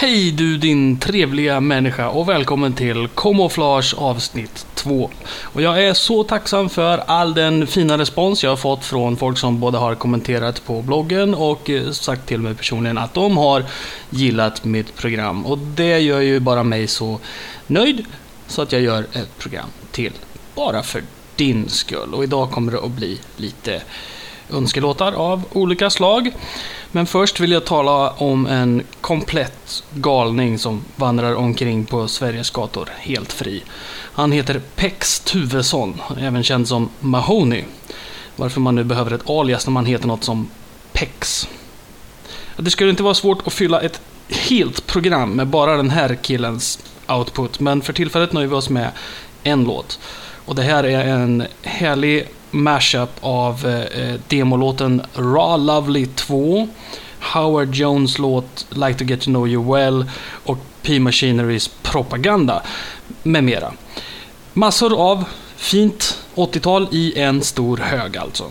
Hej du din trevliga människa och välkommen till Camouflage avsnitt 2. Och jag är så tacksam för all den fina respons jag har fått från folk som både har kommenterat på bloggen och eh, sagt till mig personligen att de har gillat mitt program. Och det gör ju bara mig så nöjd så att jag gör ett program till bara för din skull. Och idag kommer det att bli lite önskelåtar av olika slag. Men först vill jag tala om en komplett galning som vandrar omkring på Sveriges gator helt fri. Han heter Pex Tuvesson, även känd som Mahoney. Varför man nu behöver ett alias när man heter något som Pex. Det skulle inte vara svårt att fylla ett helt program med bara den här killens output, men för tillfället nöjer vi oss med en låt. Och det här är en härlig mashup av eh, eh, demolåten Raw Lovely 2, Howard Jones låt Like to get to know you well och P-Machinerys Propaganda med mera. Massor av fint 80-tal i en stor hög alltså.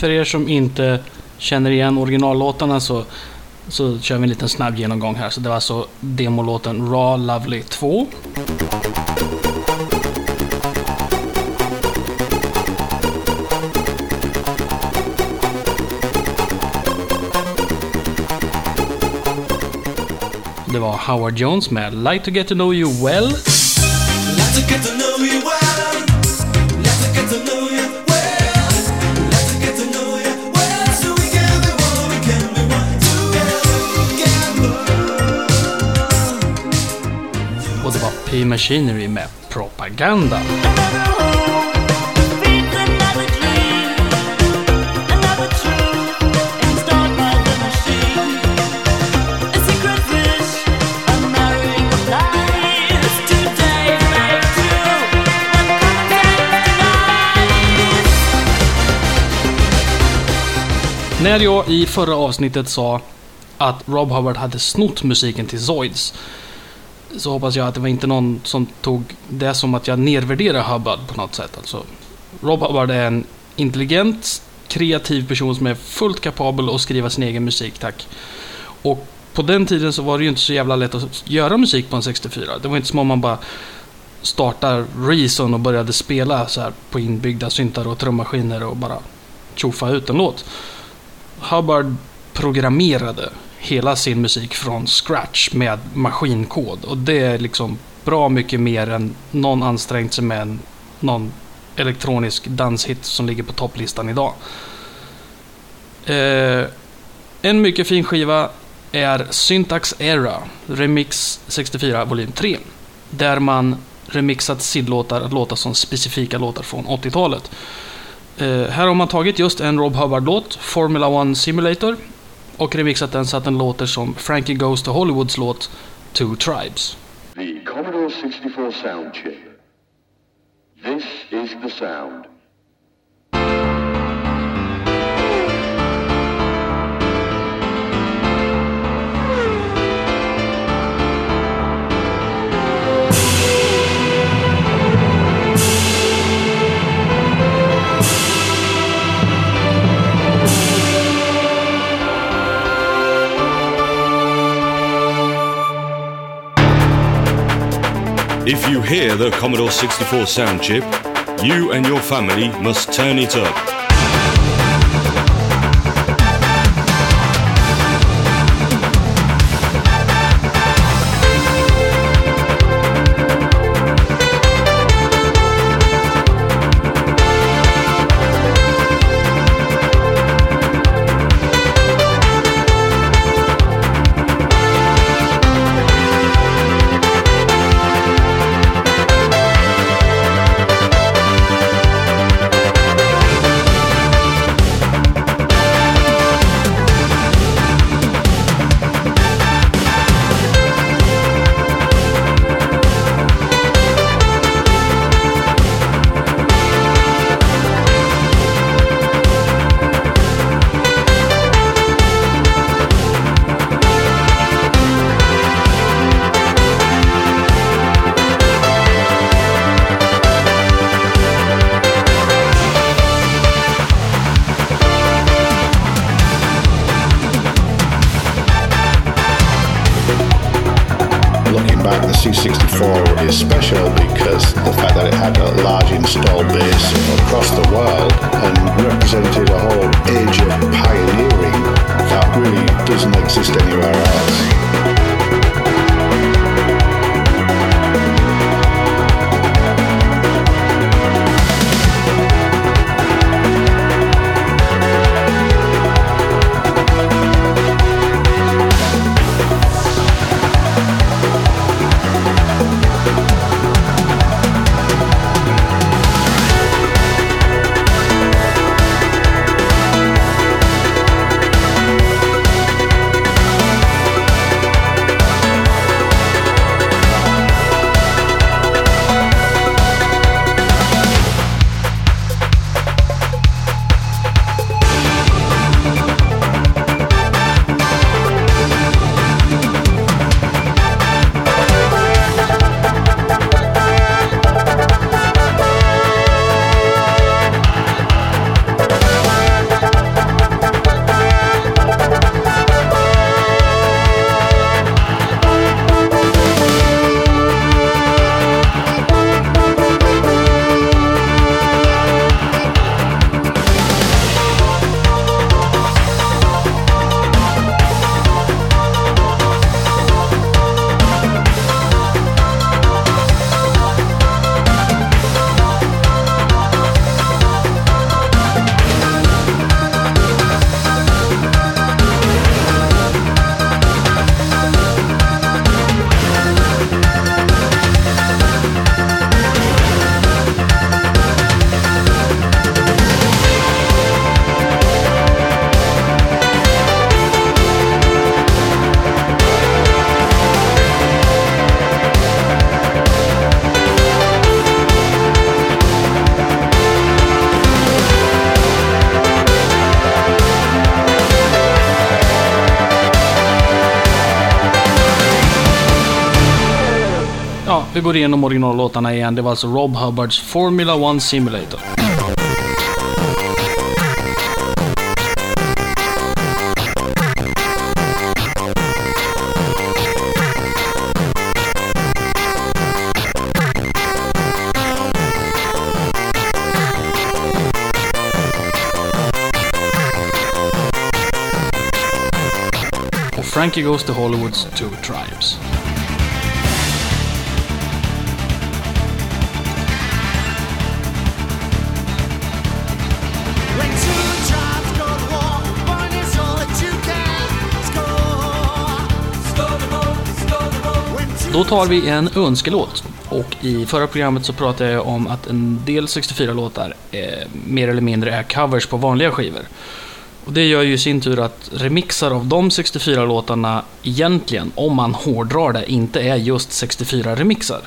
För er som inte känner igen originallåtarna så, så kör vi en liten snabb genomgång här. Så det var alltså demolåten Raw Lovely 2. Det var Howard Jones med Like to get to know you well. Like to get to know you well. Machinery med Propaganda. När jag i förra avsnittet sa att Rob Hubbard hade snott musiken till Zoids så hoppas jag att det var inte någon som tog det som att jag nedvärderar Hubbard på något sätt. Alltså, Rob Hubbard är en intelligent, kreativ person som är fullt kapabel att skriva sin egen musik, tack. Och på den tiden så var det ju inte så jävla lätt att göra musik på en 64. Det var inte som om man bara startar Reason och började spela så här på inbyggda syntar och trummaskiner och bara tjofa ut en låt. Hubbard programmerade hela sin musik från scratch med maskinkod. Och det är liksom bra mycket mer än någon ansträngt sig med någon elektronisk danshit som ligger på topplistan idag. Eh, en mycket fin skiva är Syntax Era Remix 64 volym 3. Där man remixat sidlåtar att låta som specifika låtar från 80-talet. Eh, här har man tagit just en Rob Hubbard-låt, Formula 1 Simulator, och remixat den så att den låter som Frankie Goes to Hollywoods låt Two Tribes. The Commodore 64 soundchip. This is the sound. If you hear the Commodore 64 sound chip, you and your family must turn it up. C64 is special because the fact that it had a large install base across the world and represented a whole age of pioneering that really doesn't exist anywhere else. Vi går igenom originallåtarna igen. Det var alltså Rob Hubbards Formula One Simulator. Frankie Goes to Hollywoods Two Tribes. Då tar vi en önskelåt. Och i förra programmet så pratade jag om att en del 64-låtar eh, mer eller mindre är covers på vanliga skivor. Och det gör ju i sin tur att remixar av de 64-låtarna egentligen, om man hårdrar det, inte är just 64-remixar.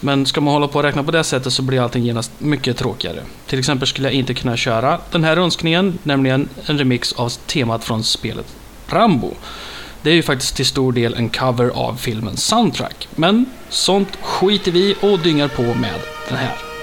Men ska man hålla på och räkna på det sättet så blir allting genast mycket tråkigare. Till exempel skulle jag inte kunna köra den här önskningen, nämligen en remix av temat från spelet Rambo. Det är ju faktiskt till stor del en cover av filmens soundtrack. Men sånt skiter vi och dyngar på med den här.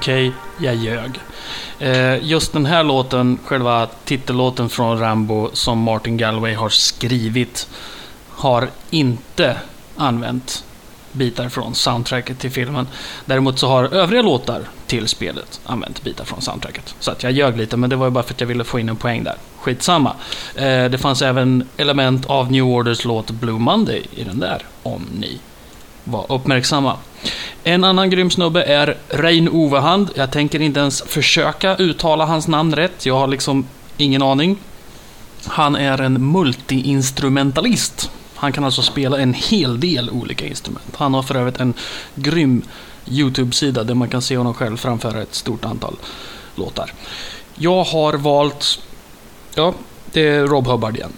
Okej, jag ljög. Eh, just den här låten, själva titellåten från Rambo som Martin Galway har skrivit, har inte använt bitar från soundtracket till filmen. Däremot så har övriga låtar till spelet använt bitar från soundtracket. Så att jag ljög lite, men det var ju bara för att jag ville få in en poäng där. Skitsamma. Eh, det fanns även element av New Orders låt Blue Monday i den där, om ni vara uppmärksamma. En annan grym snubbe är Rein Ovehand. Jag tänker inte ens försöka uttala hans namn rätt. Jag har liksom ingen aning. Han är en multiinstrumentalist. Han kan alltså spela en hel del olika instrument. Han har för övrigt en grym YouTube-sida där man kan se honom själv framföra ett stort antal låtar. Jag har valt... Ja, det är Rob Hubbard igen.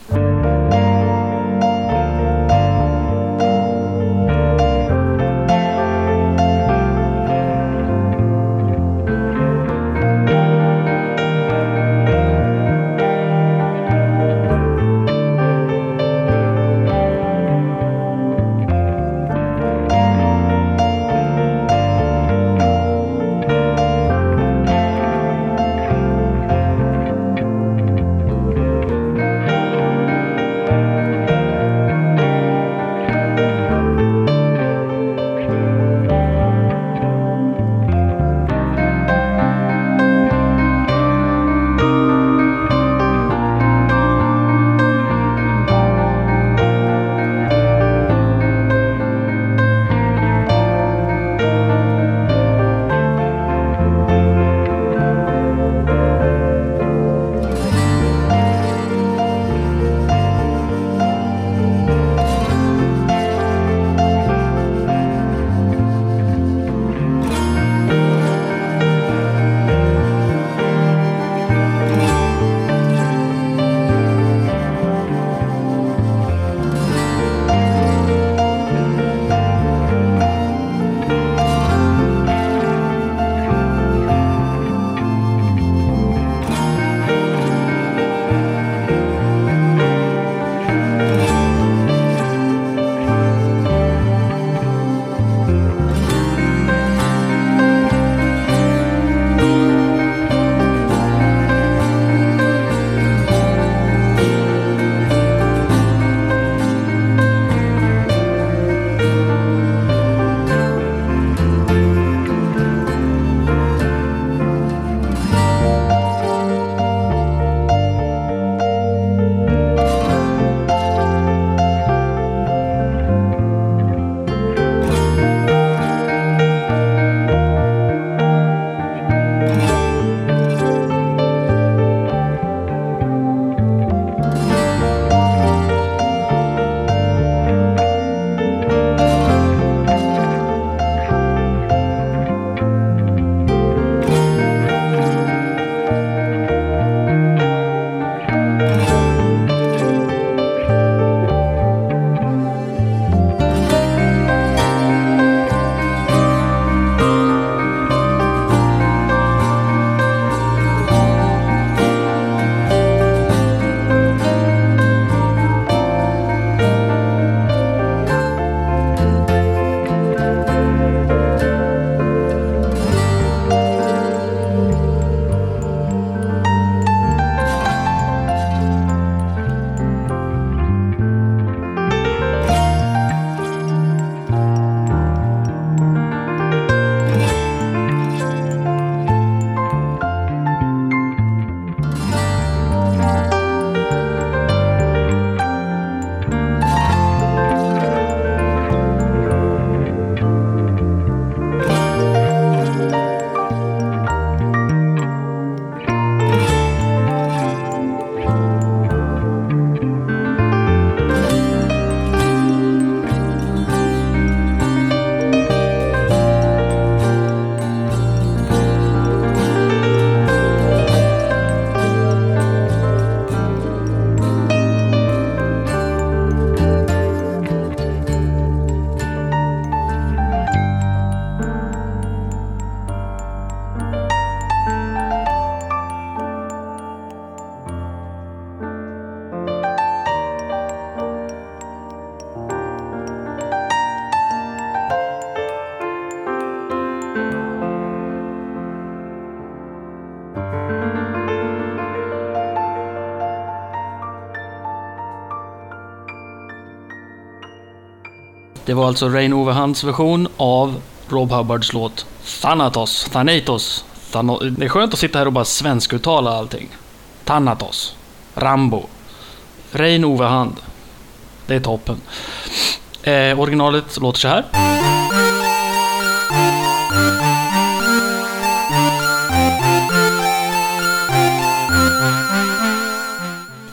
Det var alltså Rain Overhands version av Rob Hubbards låt Thanatos, Thanatos. Thano- det är skönt att sitta här och bara svenskuttala allting. Thanatos, Rambo, Rain Overhand. Det är toppen. Eh, originalet låter så här.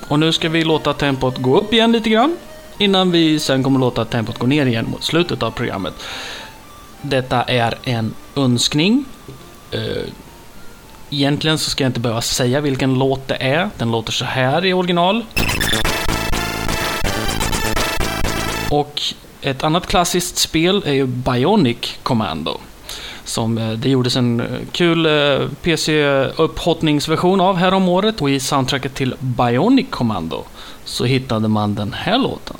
Och nu ska vi låta tempot gå upp igen lite grann. Innan vi sen kommer låta tempot gå ner igen mot slutet av programmet. Detta är en önskning. Eh, egentligen så ska jag inte behöva säga vilken låt det är. Den låter så här i original. Och ett annat klassiskt spel är ju Bionic Commando. Som eh, det gjordes en eh, kul PC-upphottningsversion av här om året och i soundtracket till Bionic Commando så hittade man den här låten.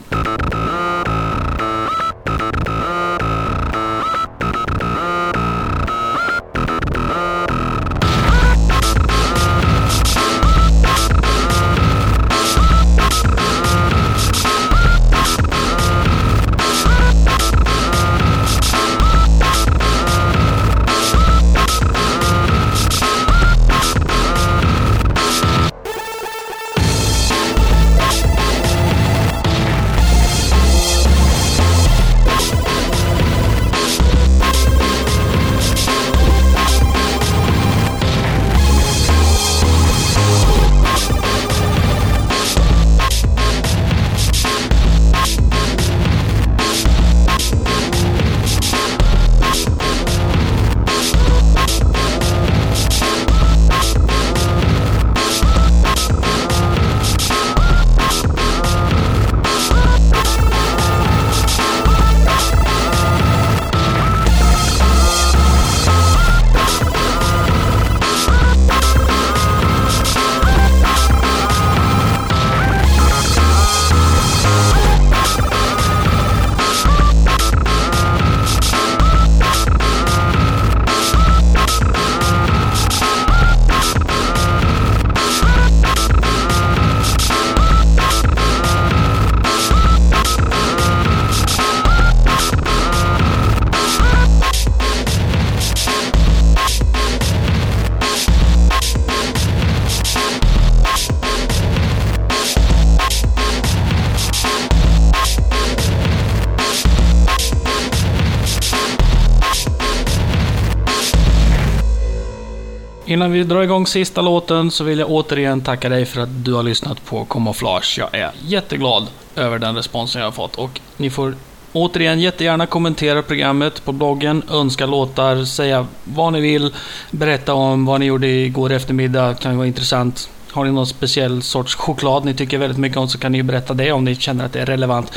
Innan vi drar igång sista låten så vill jag återigen tacka dig för att du har lyssnat på Camouflage. Jag är jätteglad över den responsen jag har fått och ni får återigen jättegärna kommentera programmet på bloggen, önska låtar, säga vad ni vill, berätta om vad ni gjorde igår eftermiddag, kan vara intressant. Har ni någon speciell sorts choklad ni tycker väldigt mycket om så kan ni ju berätta det om ni känner att det är relevant.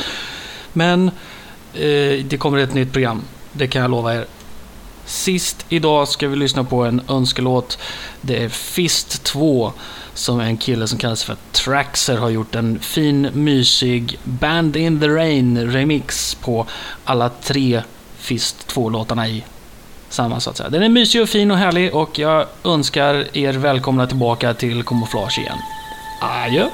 Men eh, det kommer ett nytt program, det kan jag lova er. Sist idag ska vi lyssna på en önskelåt. Det är Fist 2 som är en kille som kallas för Traxer har gjort en fin, mysig Band in the Rain remix på alla tre Fist 2-låtarna i samma så att säga. Den är mysig och fin och härlig och jag önskar er välkomna tillbaka till Camouflage igen. Adjö!